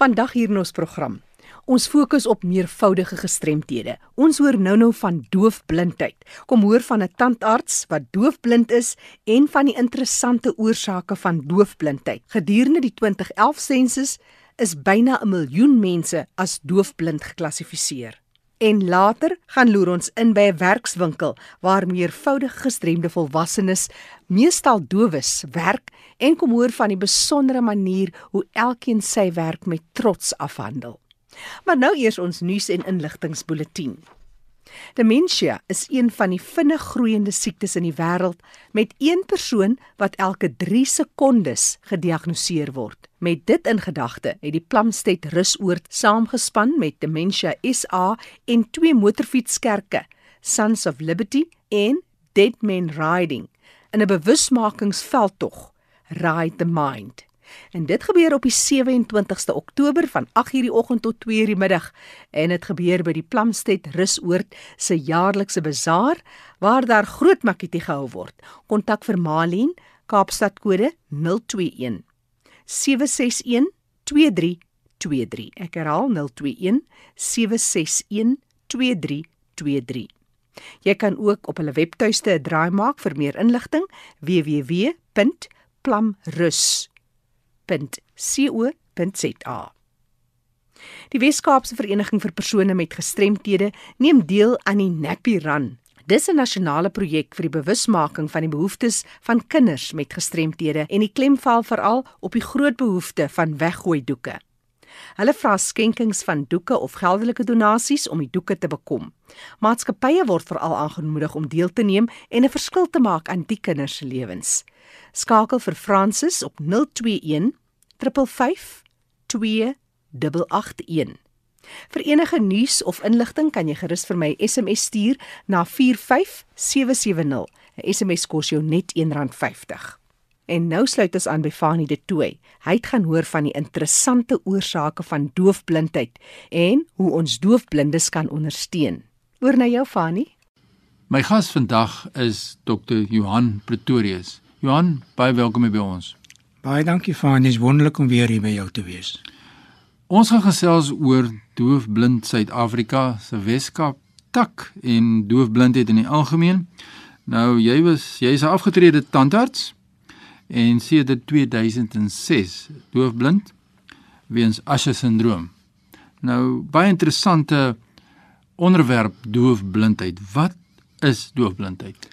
Vandag hier in ons program. Ons fokus op meervoudige gestremthede. Ons hoor nou-nou van doofblindheid. Kom hoor van 'n tandarts wat doofblind is en van die interessante oorsake van doofblindheid. Gedurende die 2011 sensus is byna 'n miljoen mense as doofblind geklassifiseer. En later gaan loer ons in by 'n werkswinkel waar meervoudige gestremde volwassenes, meestal dowes, werk en kom hoor van die besondere manier hoe elkeen sy werk met trots afhandel. Maar nou eers ons nuus en inligtingsbulletin. Demensie is een van die vinnig groeiende siektes in die wêreld met een persoon wat elke 3 sekondes gediagnoseer word. Met dit in gedagte het die Plumstead Rusoord saamgespan met Dementia SA en twee motorfietskerke, Sons of Liberty en Dead Men Riding, in 'n bewusmakingsveldtog, Ride the Mind. En dit gebeur op die 27ste Oktober van 8:00 die oggend tot 2:00 die middag en dit gebeur by die Plumstead Rusoord se jaarlikse bazaar waar daar groot makkie gehou word. Kontak vir Malien Kaapstad kode 021 761 2323. Ek herhaal 021 761 2323. Jy kan ook op hulle webtuiste 'n draai maak vir meer inligting www.plumrus.co.za. Die Wes-Kaapse Vereniging vir persone met gestremthede neem deel aan die Nappy Run. Dis 'n nasionale projek vir die bewusmaking van die behoeftes van kinders met gestremthede en die klem val veral op die groot behoefte van weggooi doeke. Hulle vra skenkings van doeke of geldelike donasies om die doeke te bekom. Maatskappye word veral aangemoedig om deel te neem en 'n verskil te maak aan die kinders se lewens. Skakel vir Francis op 021 355 2881. Vir enige nuus of inligting kan jy gerus vir my SMS stuur na 45770. 'n SMS kos jou net R1.50. En nou sluit ons aan by Fanie De Tooy. Hy het gaan hoor van die interessante oorsake van doofblindheid en hoe ons doofblindes kan ondersteun. Oor na jou Fanie. My gas vandag is Dr. Johan Pretorius. Johan, baie welkom by ons. Baie dankie Fanie, dit is wonderlik om weer hier by jou te wees. Ons gaan gesels oor doofblind Suid-Afrika se Weskaap tak en doofblindheid in die algemeen. Nou jy was jy's 'n afgetrede tandarts en sedert 2006 doofblind weens Usher syndroom. Nou baie interessante onderwerp doofblindheid. Wat is doofblindheid?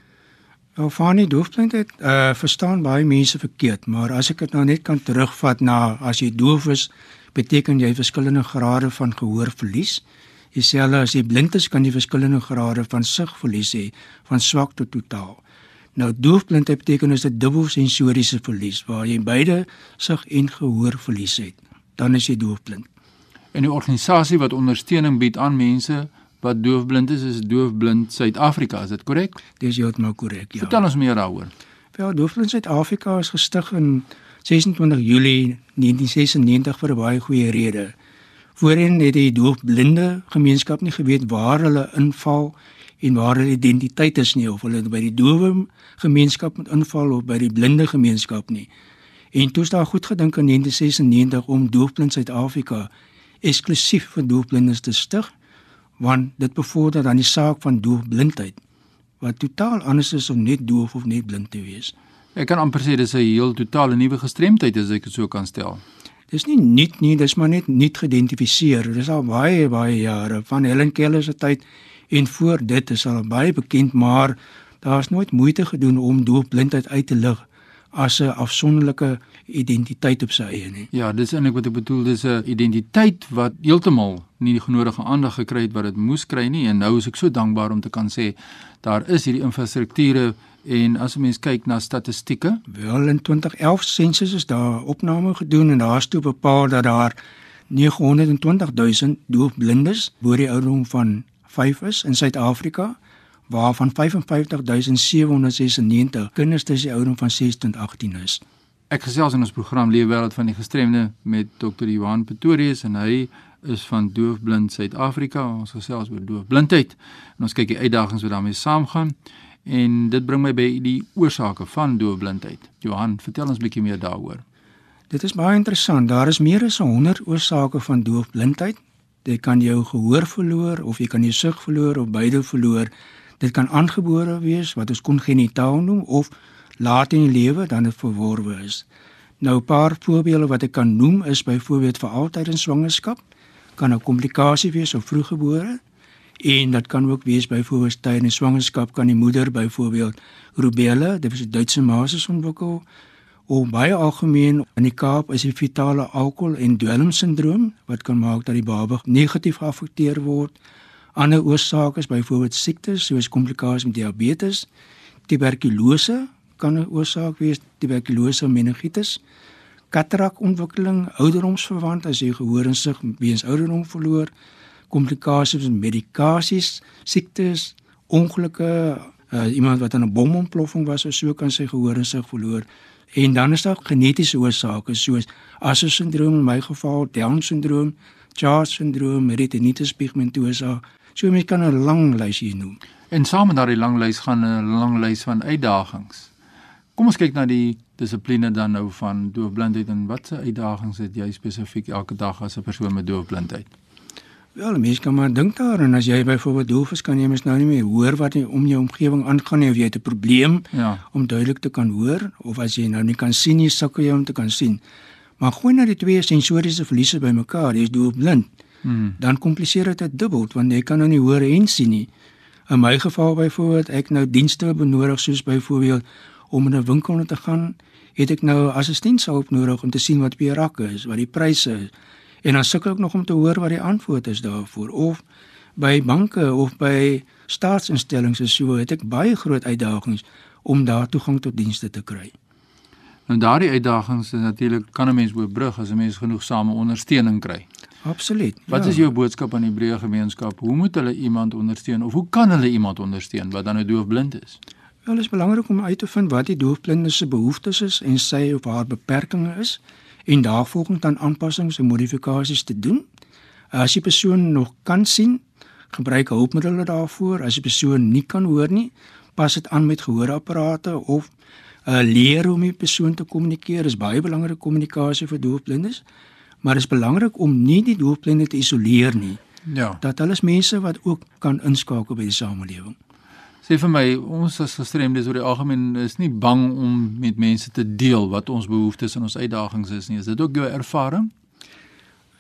Nou van die doofblindheid uh verstaan baie mense verkeerd, maar as ek dit nou net kan terugvat na as jy doof is, beteken jy verskillende grade van gehoorverlies. Dieselfde as jy blind is, kan jy verskillende grade van sigverlies hê, van swak tot totaal. Nou doofblindheid beteken is 'n dubbelsensoriese verlies waar jy beide sig en gehoor verlies het. Dan is jy doofblind. En 'n organisasie wat ondersteuning bied aan mense wat doofblind is, is Doofblind Suid-Afrika, is dit korrek? Dis heeltemal korrek, ja. Vertel ons meer daaroor. Wel, Doofblind Suid-Afrika is gestig in 26 Julie 1996 vir 'n baie goeie rede. Voorheen het die doofblinde gemeenskap nie geweet waar hulle inval en waar hulle identiteit is nie of hulle by die dowe gemeenskap moet inval of by die blinde gemeenskap nie. En toe is daar goed gedink in 1996 om Doofblind Suid-Afrika eksklusief vir doofblindes te stig want dit bevorder dan die saak van doofblindheid wat totaal anders is om net doof of net blind te wees. Ek kan amper sê dis 'n heel totale nuwe gestremdheid as ek dit so kan stel. Dis nie nuut nie, dis maar net nuut geïdentifiseer. Dis al baie baie jare van Helen Keller se tyd en voor dit is al baie bekend, maar daar's nooit moeite gedoen om doofblindheid uit te lig as 'n afsonderlike identiteit op sy eie nie. Ja, dis eintlik wat ek bedoel, dis 'n identiteit wat heeltemal nie die genodige aandag gekry het wat dit moes kry nie en nou is ek so dankbaar om te kan sê daar is hierdie infrastrukture en as 'n mens kyk na statistieke, wel in 2011 sensus is daar opname gedoen en daar is toe bepaal dat daar 920 000 doofblindes bo die ouderdom van 5 is in Suid-Afrika waarvan 55796 kinders tussen die ouderdom van 6 tot 18 is. Ek gesels in ons program Lewe Wêreld van die Gestremde met Dr. Johan Pretorius en hy is van Doofblind Suid-Afrika. Ons gesels oor doofblindheid en ons kyk die uitdagings wat daarmee saamgaan. En dit bring my by die oorsake van doofblindheid. Johan, vertel ons bietjie meer daaroor. Dit is baie interessant. Daar is meer as 100 oorsake van doofblindheid. Dit kan jou gehoor verloor of jy kan jou sig verloor of beide verloor. Dit kan aangebore wees wat ons kongenitaal noem of laat in die lewe dan dit verworwe is. Nou 'n paar voorbeelde wat ek kan noem is byvoorbeeld vir altyd in swangerskap kan 'n komplikasie wees of vroeggebore en dit kan ook wees byvoorbeeld tydens swangerskap kan die moeder byvoorbeeld rubella, dit is 'n Duitse masis ontwikkel of baie algemeen in die Kaap is die fetale alkohol en dwelmsindroom wat kan maak dat die baba negatief geaffekteer word. Ander oorsake is byvoorbeeld siektes soos komplikasies met diabetes, tuberkulose kan 'n oorsaak wees, tuberkulose meningitis, katarakontwikkeling, ouderdomsverwant as jy gehoor en sig weens ouderdom verloor, komplikasies met medikasies, siektes, ongelukke, uh, iemand wat aan 'n bomontploffing was of so kan sy gehoor en sig verloor. En dan is daar genetiese oorsake soos Asher syndroom in my geval, Down syndroom, Charles syndroom, retinitis pigmentosa. So mens kan 'n lang lys hier noem. En saam met daardie lang lys gaan 'n lang lys van uitdagings. Kom ons kyk na die dissipline dan nou van doofblindheid en watse uitdagings het jy spesifiek elke dag as 'n persoon met doofblindheid? Wel, mense kan maar dink daaraan as jy byvoorbeeld doof is, kan jy mens nou nie meer hoor wat nie om jou omgewing aangaan nie of jy het 'n probleem Ja. om duidelik te kan hoor of as jy nou nie kan sien nie, sukkel jy om te kan sien. Maar gooi nou die twee sensoriese verliese bymekaar, jy's doofblind, Hmm. dan kompliseer dit dubbel want jy kan nou nie hoor en sien nie. In my geval byvoorbeeld, ek nou dienste benodig soos byvoorbeeld om in 'n winkel te gaan, het ek nou assistentshulp nodig om te sien wat op die rakke is, wat die pryse is. En dan sukkel ek nog om te hoor wat die antwoord is daarvoor of by banke of by staatsinstellings en so het ek baie groot uitdagings om daar toegang tot dienste te kry. Nou daardie uitdagings is natuurlik kan 'n mens oorbrug as 'n mens genoegsame ondersteuning kry. Absoluut. Wat ja. is jou boodskap aan die breë gemeenskap? Hoe moet hulle iemand ondersteun of hoe kan hulle iemand ondersteun wat dan nou doofblind is? Wel, dit is belangrik om uit te vind wat die doofblinde se behoeftes is en sy of haar beperkings is en daarvolgens dan aanpassings en modifikasies te doen. As die persoon nog kan sien, gebruik hulpmiddels daarvoor. As die persoon nie kan hoor nie, pas dit aan met gehoorapparate of uh, leer hoe om met die persoon te kommunikeer. Dis baie belangrike kommunikasie vir doofblindes. Maar dit is belangrik om nie die doofblinde te isoleer nie. Ja. Dat hulle is mense wat ook kan inskakel by die samelewing. Sê vir my, ons as gestremdes oor die algemeen is nie bang om met mense te deel wat ons behoeftes en ons uitdagings is nie. Is dit ook jou ervaring?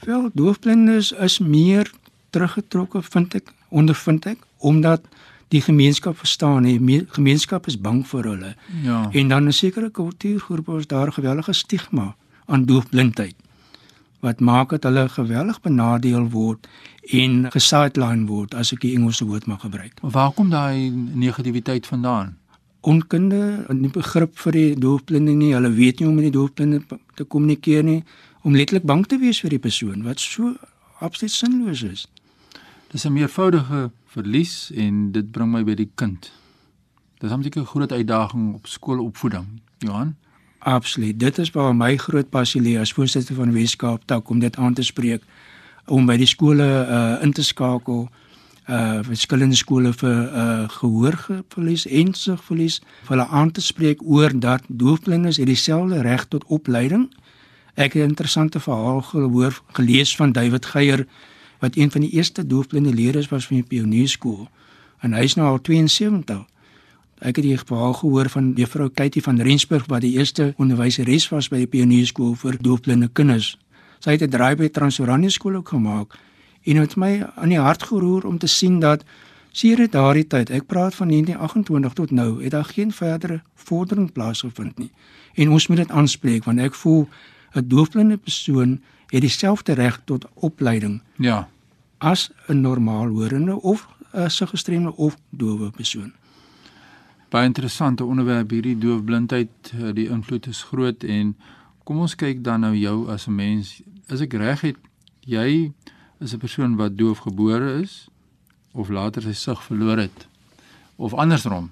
Wel, doofblindes is meer teruggetrokke vind ek, ondervind ek, omdat die gemeenskap verstaan, me- gemeenskap is bang vir hulle. Ja. En dan 'n sekere kultuurgroepe is daar 'n gewellige stigma aan doofblindheid wat maak dat hulle geweldig benadeel word en gesideline word as ek die Engelse woord mag gebruik. Waar kom daai negativiteit vandaan? Onkunde nie begrip vir die doofblinde nie. Hulle weet nie hoe om met die doofblinde te kommunikeer nie, om letterlik bang te wees vir die persoon wat so absoluut sinloos is. Dis 'n meervoudige verlies en dit bring my by die kind. Dis 'n groot uitdaging op skoolopvoeding, Johan. Absoluut. Dit is waar my groot passie lê as voorsitter van Weskaap tak om dit aan te spreek om by die skole uh in te skakel uh verskillende skole vir uh gehoorverlies en sigverlies vir hulle aan te spreek oor dat doofblindes het dieselfde reg tot opleiding. Ek het 'n interessante verhaal gehoor gelees van David Geier wat een van die eerste doofblinde leerders was van die pionierskool en hy is nou al 72. Ek het die verhaal gehoor van juffrou Katie van Rensburg wat die eerste onderwyseres was by die pionierskool vir doofblinde kinders. Sy het 'n draai by Transoranje skool ook gemaak en dit het my aan die hart geroer om te sien dat sedert daardie tyd, ek praat van 1928 tot nou, het daar geen verdere vordering plaasgevind nie. En ons moet dit aanspreek want ek voel 'n doofblinde persoon het dieselfde reg tot opleiding Ja. as 'n normaal horende of 'n gestremde of dowe persoon. Baie interessante onderwerp hierdie doofblindheid, eh, die invloed is groot en kom ons kyk dan nou jou as 'n mens. As ek reg het, jy is 'n persoon wat doof gebore is of later sy sig verloor het of andersom.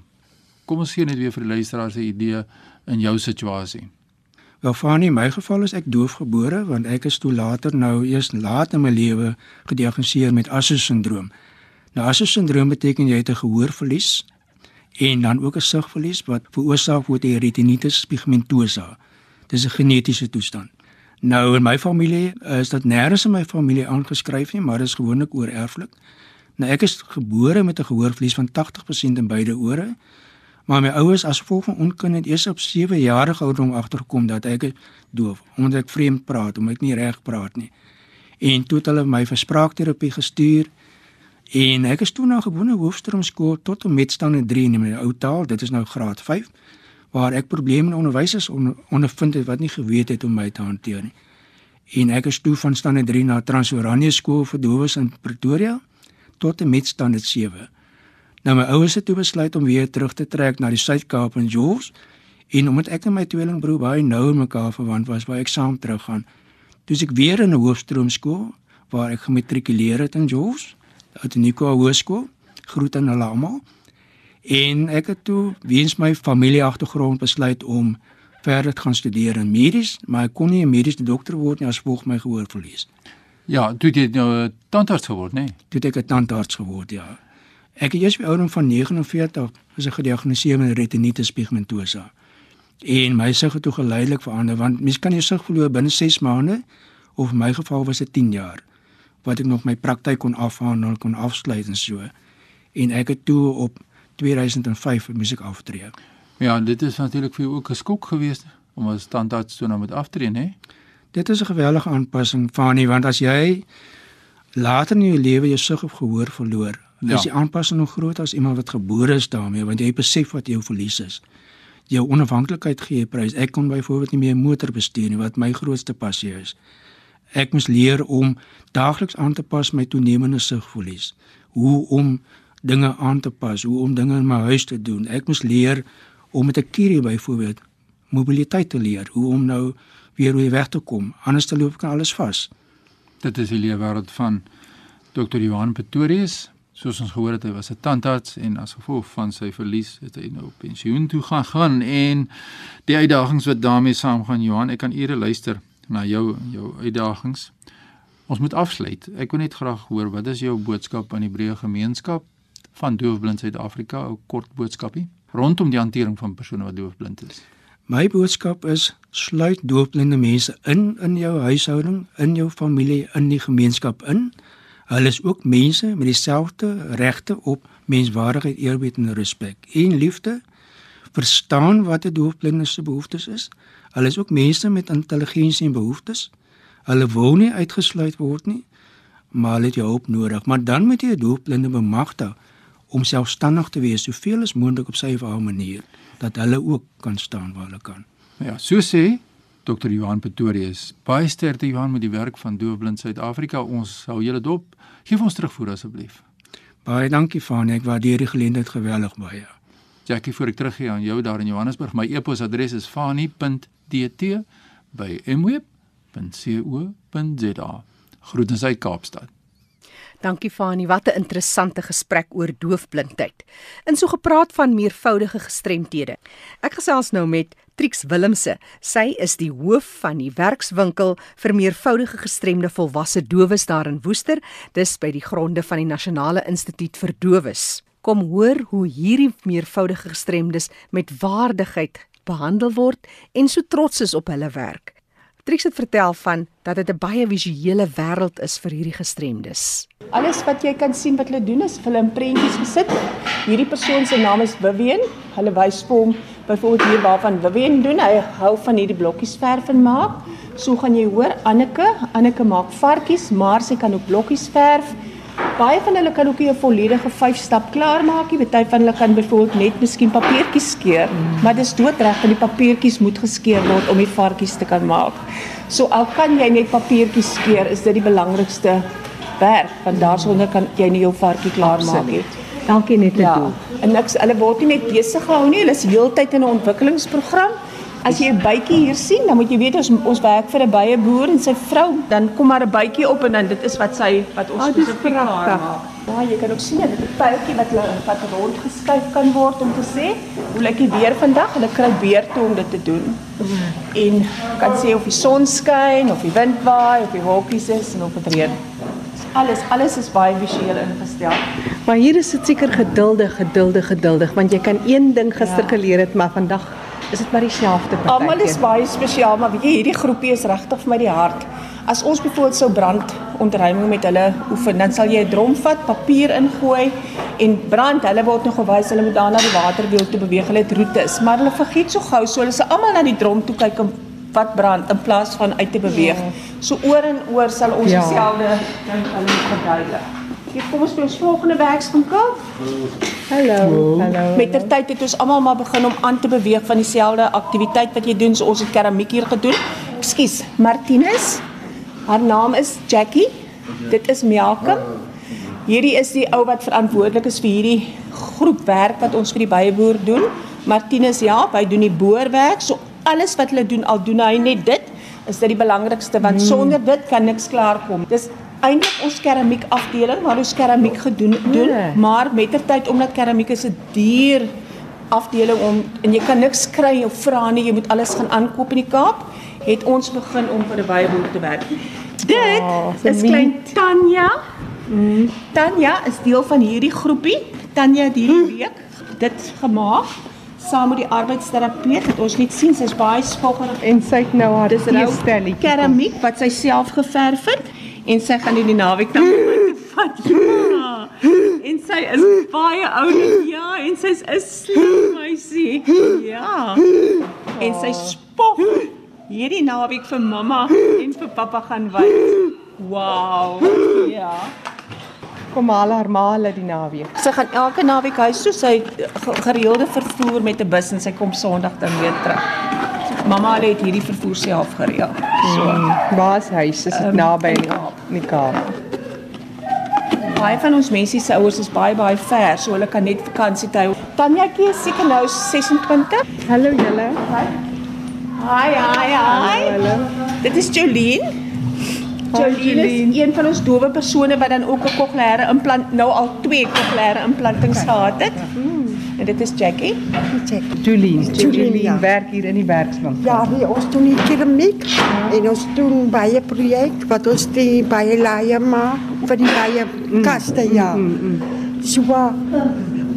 Kom ons gee net weer vir die luisteraars 'n idee in jou situasie. Wel Fanie, in my geval is ek doofgebore want ek is toe later nou eers laat in my lewe gediagnoseer met Asher-sindroom. Nou Asher-sindroom beteken jy het 'n gehoorverlies en dan ook 'n sigverlies wat veroorsaak word deur retinitis pigmentosa. Dis 'n genetiese toestand. Nou in my familie is dit nêrens in my familie aangeskryf nie, maar dit is gewoonlik oor erflik. Nou ek is gebore met 'n gehoorverlies van 80% in beide ore. Maar my ouers as gevolg van onkunde het eers op 7 jarige ouderdom agtergekom dat ek doof, omdat ek vreemd praat, omdat ek nie reg praat nie. En toe het hulle my vir spraakterapie gestuur. En ek is toe na gewone hoofstroomskool tot en met standaard 3 in my ou taal, dit is nou graad 5 waar ek probleme in onderwysers onder, ondervind het wat nie geweet het hoe om my te hanteer nie. En ek is toe van standaard 3 na Transoranje skool vir dowes in Pretoria tot en met standaard 7. Nou my ouers het toe besluit om weer terug te trek na die Suid-Kaap en George en omdat ek en my tweelingbroer baie nou in mekaar verwant was, wou ek saam teruggaan. Toe ek weer in 'n hoofstroomskool waar ek gematrikuleer het in George, uit Nico Hoërskool, groet aan hulle almal. En ek het toe weens my familie agtergrond besluit om verder te gaan studeer in medies, maar ek kon nie 'n mediese dokter word nie as gevolg my gehoorverlies. Ja, toe het jy nou 'n tandarts geword, nê? Nee? Toe het ek 'n tandarts geword, ja. Ek het eers by ouderdom van 49 is ek gediagnoseer met retinitis pigmentosa. En my sig het toe geleidelik verander want mens kan jou sig verloor binne 6 maande of in my geval was dit 10 jaar wat ek nog my praktyk kon afhandel kon afsluit en so. En ek het toe op 2005 moes ek aftree. Ja, dit is natuurlik vir jou ook 'n skok geweest om as tandarts toe nou met aftree, hè? Dit is 'n geweldige aanpassing van nie want as jy later in jou lewe jou sig of gehoor verloor, ja. is die aanpassing nog groter as iemand wat gebore is daarmee want jy besef wat jou verlies is. Jou onafhanklikheid gee prys. Ek kon byvoorbeeld nie meer 'n motor bestuur nie wat my grootste passie is. Ek moes leer om daagliks aan te pas my toenemende sigverlies. Hoe om dinge aan te pas, hoe om dinge in my huis te doen. Ek moes leer om met 'n kierie byvoorbeeld mobiliteit te leer, hoe om nou weer weer weg te kom. Anders te loop ek alles vas. Dit is die lewe wêreld van Dr. Johan Pretorius. Soos ons gehoor het, hy was 'n tandarts en as gevolg van sy verlies het hy nou op pensioen toe gaan gaan en die uitdagings wat daarmee saamgaan Johan, ek kan ure luister na jou jou uitdagings. Ons moet afsluit. Ek wil net graag hoor wat is jou boodskap aan die breë gemeenskap van doofblind Suid-Afrika, 'n kort boodskapie rondom die hantering van persone wat doofblind is. My boodskap is sluit doofblinde mense in in jou huishouding, in jou familie, in die gemeenskap in. Hulle is ook mense met dieselfde regte op menswaardigheid, eerbied en respek en liefde. Verstaan wat 'n doofblinde se behoeftes is. Hulle is ook mense met intelligensie en behoeftes. Hulle wil nie uitgesluit word nie, maar hulle het jou hulp nodig. Maar dan moet jy 'n doofblinde bemagtig om selfstandig te wees soveel as moontlik op sy of haar manier dat hulle ook kan staan waar hulle kan. Ja, so sê Dr. Johan Pretorius. Baie sterkte Johan met die werk van Doofblind Suid-Afrika. Ons hou julle dop. Geef ons terugvoer asseblief. Baie dankie Fanie, ek waardeer die geleentheid geweldig baie. Jackie, voor ek teruggee aan jou daar in Johannesburg, my e-posadres is fanie.dt@mweb.co.za. Groetens uit Kaapstad. Dankie Fani, wat 'n interessante gesprek oor doofblindheid. In so gepraat van meervoudige gestremthede. Ek gesels nou met Trix Willemse. Sy is die hoof van die werkswinkel vir meervoudige gestremde volwasse dowes daar in Woester, dis by die gronde van die Nasionale Instituut vir Dowes. Kom hoor hoe hierdie meervoudige gestremdes met waardigheid behandel word en so trots is op hulle werk. Trix het vertel van dat dit 'n baie visuele wêreld is vir hierdie gestremdes. Alles wat jy kan sien wat hulle doen is hulle in prentjies gesit. Hierdie persoon se naam is Vivian. Hulle wys vir hom byvoorbeeld hier waarvan Vivian doen. Hy hou van hierdie blokkies verf en maak. So gaan jy hoor Anneke, Anneke maak varkies, maar sy kan ook blokkies verf. Baie van hulle kan ook nie 'n volledige 5 stap klaar maak nie. Party van hulle kan byvoorbeeld net miskien papiertjies skeur, mm. maar dis doodreg want die papiertjies moet geskeur word om die varkies te kan maak. So al kan jy net papiertjies skeur, is dit die belangrikste werk want daarsonder kan jy nie jou varkie klaar maak nie. Dankie net ja. En niks, hulle word nie net besig gehou nie, hulle is heeltyd in 'n ontwikkelingsprogram. As jy 'n bytjie hier sien, dan moet jy weet ons ons werk vir 'n baie boer en sy vrou, dan kom maar 'n bytjie op en dan dit is wat sy wat ons oh, spesifiek maak. Ja, jy kan ook sien dit 'n pyltjie wat hulle wat rond geskuif kan word om te sê hoe lyk die weer vandag? Hulle kry beer toe om dit te doen. En kan sê of die son skyn of die wind waai of die wolkies is en of dit reën. Alles alles is baie visueel ingestel. Maar hier is dit seker geduldig, geduldig, geduldig want jy kan een ding gister ja. geleer het, maar vandag is dit maar dieselfde partykeer? Almal is baie spesiaal, maar weet jy, hierdie groepie is regtig vir my die hart. As ons byvoorbeeld sou brand ontruiming met hulle oefen, dan sal jy 'n drom vat, papier ingooi en brand. Hulle word nog gewys hulle moet daar na die waterwiel toe beweeg. Hulle het roetes, maar hulle vergeet so gou, so hulle se almal na die drom toe kyk en wat brand in plaas van uit te beweeg. Ja. So oor en oor sal ons Ja. dieselfde ding hulle moet verduidelik. Hier kom ons by ons volgende werkswinkel. Hallo. Hallo. Met ter tyd het ons almal maar begin om aan te beweeg van dieselfde aktiwiteit wat jy doen. So ons het keramiek hier gedoen. Ekskuus, Martinus. Haar naam is Jackie. Dit is Malcolm. Hierdie is die ou wat verantwoordelik is vir hierdie groep werk wat ons vir die byeboer doen. Martinus ja, hy doen die boorwerk. So alles wat hulle doen, al doen hy net dit, is dit die belangrikste want sonder dit kan niks klaarkom. Dis eintlik ons keramiek afdeling waar ons keramiek gedoen doen, Ja. maar mettertyd omdat keramiek is 'n duur afdeling om en jy kan niks kry of vra nie, jy moet alles gaan aankoop in die Kaap, het ons begin om vir 'n byeboer te werk. Dit Oh, is klein Tanya. Mm. Tanya is deel van hierdie groepie. Tanya het hierdie week dit gemaak saam met die arbeidsterapeut. Het ons net sien sy's baie spoggerig En sy het nou haar Dis nou teestelletjie. keramiek wat sy self geverf het en sy gaan in die naweek dan vat. Ja. En sy is baie oulik. Ja, en sy's 'n slim meisie. Ja. En sy spog hierdie naweek vir mamma en vir pappa gaan wys. Wow. Ja. Kom haal haar ma hulle die naweek. Sy gaan elke naweek huis toe. Sy ge- gereelde vervoer met 'n bus en sy kom Sondag dan weer terug. Mamma het hierdie vervoer self gereël. So, waar is huis? Is dit Ehm, naby in in die Kaap. Die Kaap? Baie van ons mense se ouers is baie baie ver, so hulle kan net vakansie hou. Tanjatjie is seker nou 26. Hallo julle. Hi, hi, hi. Hallo. Dit is Jolene. Jolene Jolene. is een van ons dowe persone wat dan ook 'n kokleaire implant nou al twee kokleaire implantings gehad het. En dit is Jackie. Julie. Julie ja. werk hier in die werkswinkel. Ja, nee, ons doen die keramiek en ons doen baie projek wat ons die baie laaie maak vir die baie kaste ja. So uh,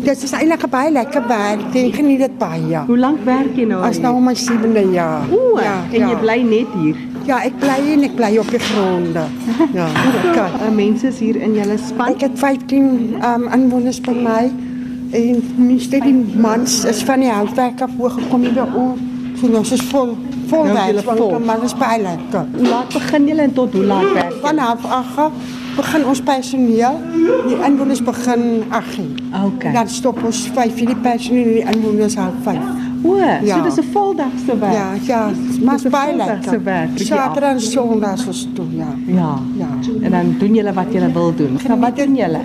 dit is eintlik 'n baie lekker werk. Ek geniet dit baie. Hoe lank werk jy nou? As hier? nou my sewende jaar. O, ja, en jy ja. bly net hier. Ja, ek bly en ek bly op die gronde. Ja. Kyk. Uh, mense is hier in julle span. Ek het 15 um, inwoners by my en minste die mans is van die houtwerk af gekom hier by ons. So ons is vol vol Nou werk, want maar is baie lekker. Hoe laat begin julle en tot hoe laat werk jy? Van half 8 begin ons personeel. Die inwoners begin 8. Okay. Dan stop ons 5 die personeel en die inwoners half 5. O, so Ja. dis 'n voldagse werk. Ja, ja, maar 'n baie lekker. werk, bietjie Saterdag en Sondag is toe, ja. Ja. Ja. En dan doen julle wat julle wil doen. Nou, wat doen julle?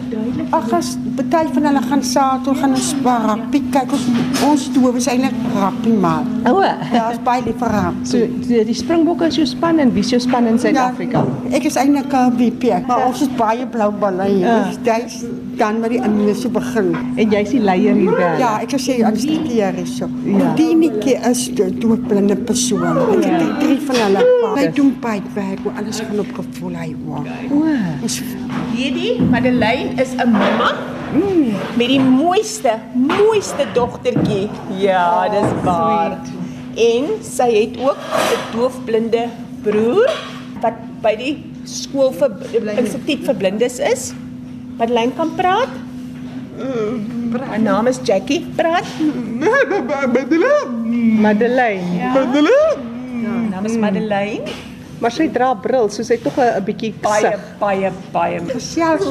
Ag as party van hulle gaan satel, gaan ons rugby kyk. Ons ons dowe is eintlik rugby maar. O. Ja, is baie lief vir rugby. So die, die Springbokke is jou span en wie is jou span in Suid-Afrika? Ja, ek is eintlik 'n VP, maar ons is baie blou balle hier. Ja. Ja. Dis dan met die inwoners begin. En jy's die leier hier by. Ja, ek sê administreer is so. Ja. Ja. Die netjie is die doodblinde persoon. Ek het die drie van hulle. Hy doen baie werk, hoe alles gaan op gevoel hy word. O. Hierdie Madeleine is 'n mamma mm. met die mooiste, mooiste dogtertjie. Ja, dis waar. En sy het ook 'n doofblinde broer wat by die skool vir instituut vir blindes is. Madeleine kan praat. Haar naam is Jackie. Praat. Madeleine. Ja. Haar naam is Madeleine. Maar sy dra bril, so sy tog 'n bietjie Baie baie baie. selfs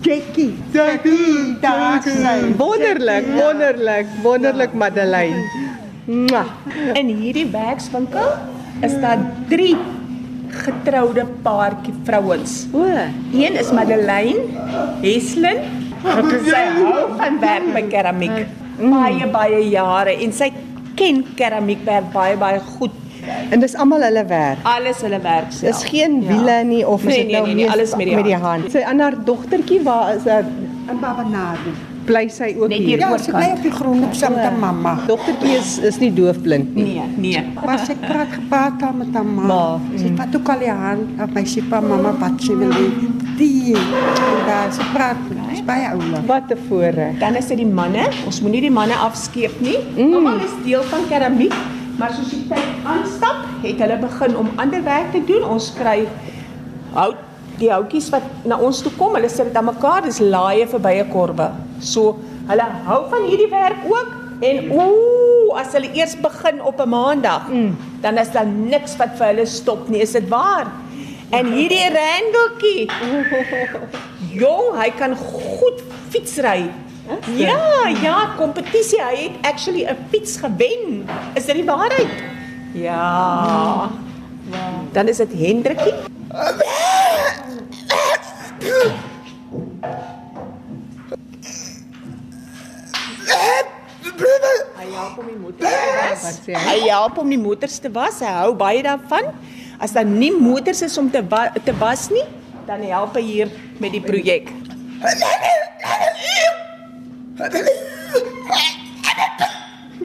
Jackie. Jackie, daar sy. Wonderlik, wonderlik, wonderlik Madeleine. Mwah. In hierdie werkswinkel is daar 3 getroude paartjie vrouens. O. Een is Madeleine Heslin. Sy hou van werk by keramiek. Baie baie jare en sy ken keramiekwerk baie baie goed. En dis almal hulle werk. Alles hulle werk self. Dis geen wiele nie of is Nee, dit nee, nou nee, nee, mees- alles met die met die hand. hand. Sy ander dogtertjie waar is sy En Baba Nadi. Bly sy ook Net hier. Ja, sy bly op die grond op saam met haar mamma. Dogtertjie is is nie doofblind nie. Nee, nee. Maar sy praat gepraat daar met haar ma. Ma, Sy vat ook al die hand op my sê pa mamma wat sy wil hê. die daar se praat is baie oulik. Wat 'n voorreg. Dan is dit die manne. Ons moenie die manne afskeep nie. Mm. Almal is deel van keramiek, maar soos die tyd aanstap, het hulle begin om ander werk te doen. Ons kry hout die houtjies wat na ons toe kom, hulle sit dit aan mekaar, dis laaie vir baie korwe. So hulle hou van hierdie werk ook en ooh, as hulle eers begin op 'n maandag, mm. dan is daar niks wat vir hulle stop nie, is dit waar? En hierdie Randeltjie. Jong, hy kan goed fietsry. Ja, ja, kompetisie. Hy het actually 'n fiets gewen. Is dit die waarheid? Ja. Dan is dit Hendrikie. Hy help om die motors te was. Hy help om die motors te was. Hy hou baie daarvan. As daar nie motors is om te wa te was nie, dan help hy hier met die projek.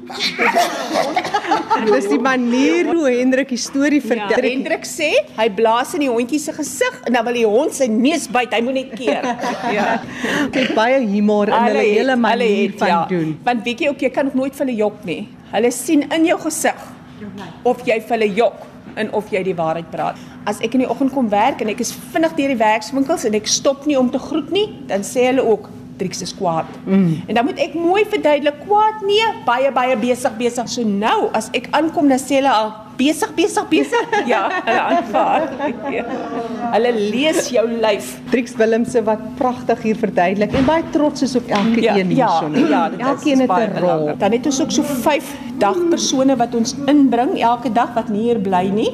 Dis die manier hoe Hendrik die storie Ja, vertel. Hendrik sê hy blaas in die hondjie se gesig en dan wil die hond sy neus byt. Hy moet net keer. ja. het baie humor in hulle hele manier hulle het, van ja. doen. Want weet jy ook jy kan ook nooit vir hulle jok nie. Hulle sien in jou gesig of jy vir hulle jok en of jy die waarheid praat. As ek in die oggend kom werk en ek is vinnig deur die werkswinkels en ek stop nie om te groet nie, dan sê hulle ook Trix is kwaad. Mm. En dan moet ek mooi verduidelik kwaad nee, baie baie besig besig. So nou as ek aankom dan sê hulle al besig besig besig. ja, hulle aanvaar. Ja. Hulle lees jou lyf. Trix Willemse wat pragtig hier verduidelik en baie trots is op elke ja, een ja, hierson. ja, dit is- Elkeen het 'n rol. Dan het ons ook so 5 dagpersone wat ons inbring elke dag wat nie hier bly nie.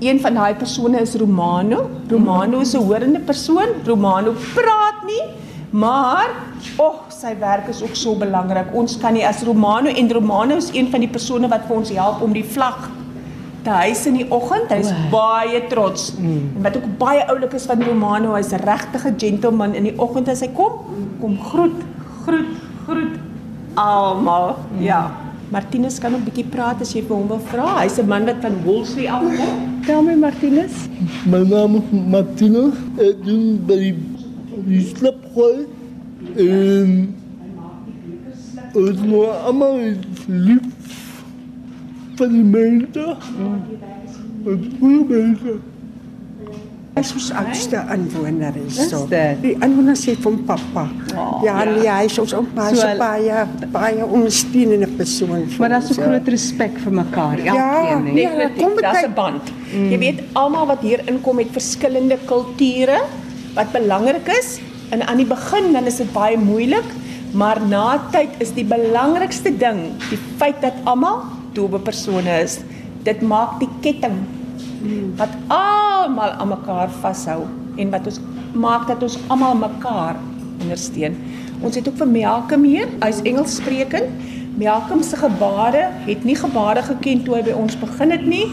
Een van daai persone is Romano. Romano is 'n horende persoon. Romano praat maar oh, sy werk is ook so belangrik. Ons kan nie as Romano en Romano is een van die persone wat vir ons help om die vlag te huis in die oggend. Hy is baie trots. Mm. En wat ook baie oulik is van Romano, hy's 'n regtige gentleman in die oggend as hy kom, kom groet, groet, groet almal. Mm. Ja. Martinus kan ook bietjie praat as jy vir hom wil vra. Hy's 'n man wat van Woolsley afkom. Tel my Martinus. My naam is Martino. Ek doen by die, die slipgooi. En ons moet allemaal lief van die mense. Ons goede mense. Hy is ons oudste inwoner hierso. Is dit? Die inwoner sê van pappa. Oh, ja, nee, hy is ons oupa, So so hy- baie baie ondersteunende persoon. vir Maar daar's ons, 'n ja. groot respek vir mekaar, Ja, elkeen. hè. nee. Definitief, kom daar's baie- 'n band. Mm. Jy weet almal wat hier inkom het verskillende kulture wat belangrik is. En aan die begin dan is dit baie moeilik, maar na tyd is die belangrikste ding die feit dat almal doewe persone is. Dit maak die ketting wat almal aan mekaar vashou en wat ons maak dat ons almal mekaar ondersteun. Ons het ook vir Malcolm hier, hy's Engels sprekend. Malcolm se gebare het nie gebare geken toe hy by ons begin het nie,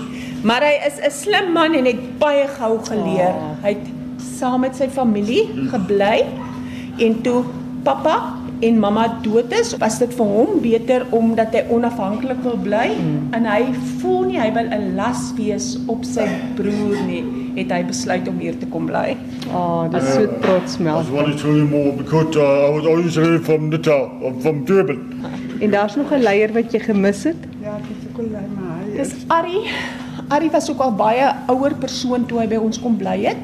maar hy is 'n slim man en het baie gou geleer. Oh. Hy het saam met sy familie gebly en toe pappa en mamma dood is, was dit vir hom beter omdat hy onafhanklik wil bly mm. en hy voel nie hy wil 'n las wees op sy broer nie, het hy besluit om hier te kom bly. Oh, dis so trots Mel. wanted to tell you more because uh, I was originally from the town, uh, from Durban. En daar's nog 'n leier wat jy gemis het? Ja, dit is ook al maar. hy is- Dis Ari. Ari was ook al baie ouer persoon toe hy by ons kom bly het.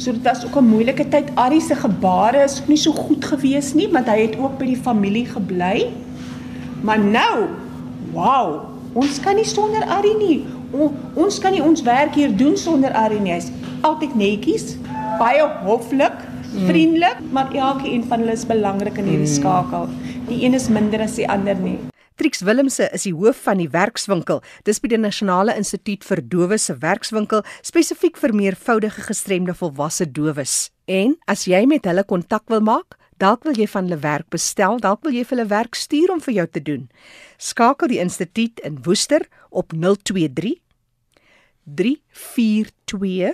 So dit was ook 'n moeilike tyd. Ari se gebare is ook nie so goed gewees nie, want hy het ook by die familie gebly. Maar nou, wow, ons kan nie sonder Ari nie. O, ons kan nie ons werk hier doen sonder Ari nie. Hy's altyd netjies, baie hoflik, vriendelik, maar elkeen van hulle is belangrik in hierdie skakel. Die een is minder as die ander nie. Trix Willemse is die hoof van die werkswinkel. Dis by die Nasionale Instituut vir Dowes se werkswinkel spesifiek vir meervoudige gestremde volwasse dowes. En as jy met hulle kontak wil maak, dalk wil jy van hulle werk bestel, dalk wil jy vir hulle werk stuur om vir jou te doen. Skakel die instituut in Woester op 023 342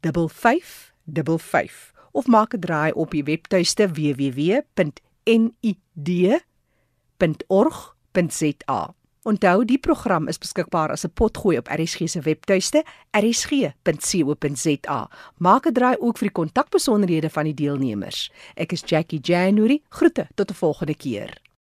5555 of maak 'n draai op die webtuiste www.nid.org.za. Onthou, die program is beskikbaar as 'n potgooi op RSG se webtuiste rsg.co.za. Maak 'n draai ook vir die kontakbesonderhede van die deelnemers. Ek is Jackie January. Groete tot 'n volgende keer.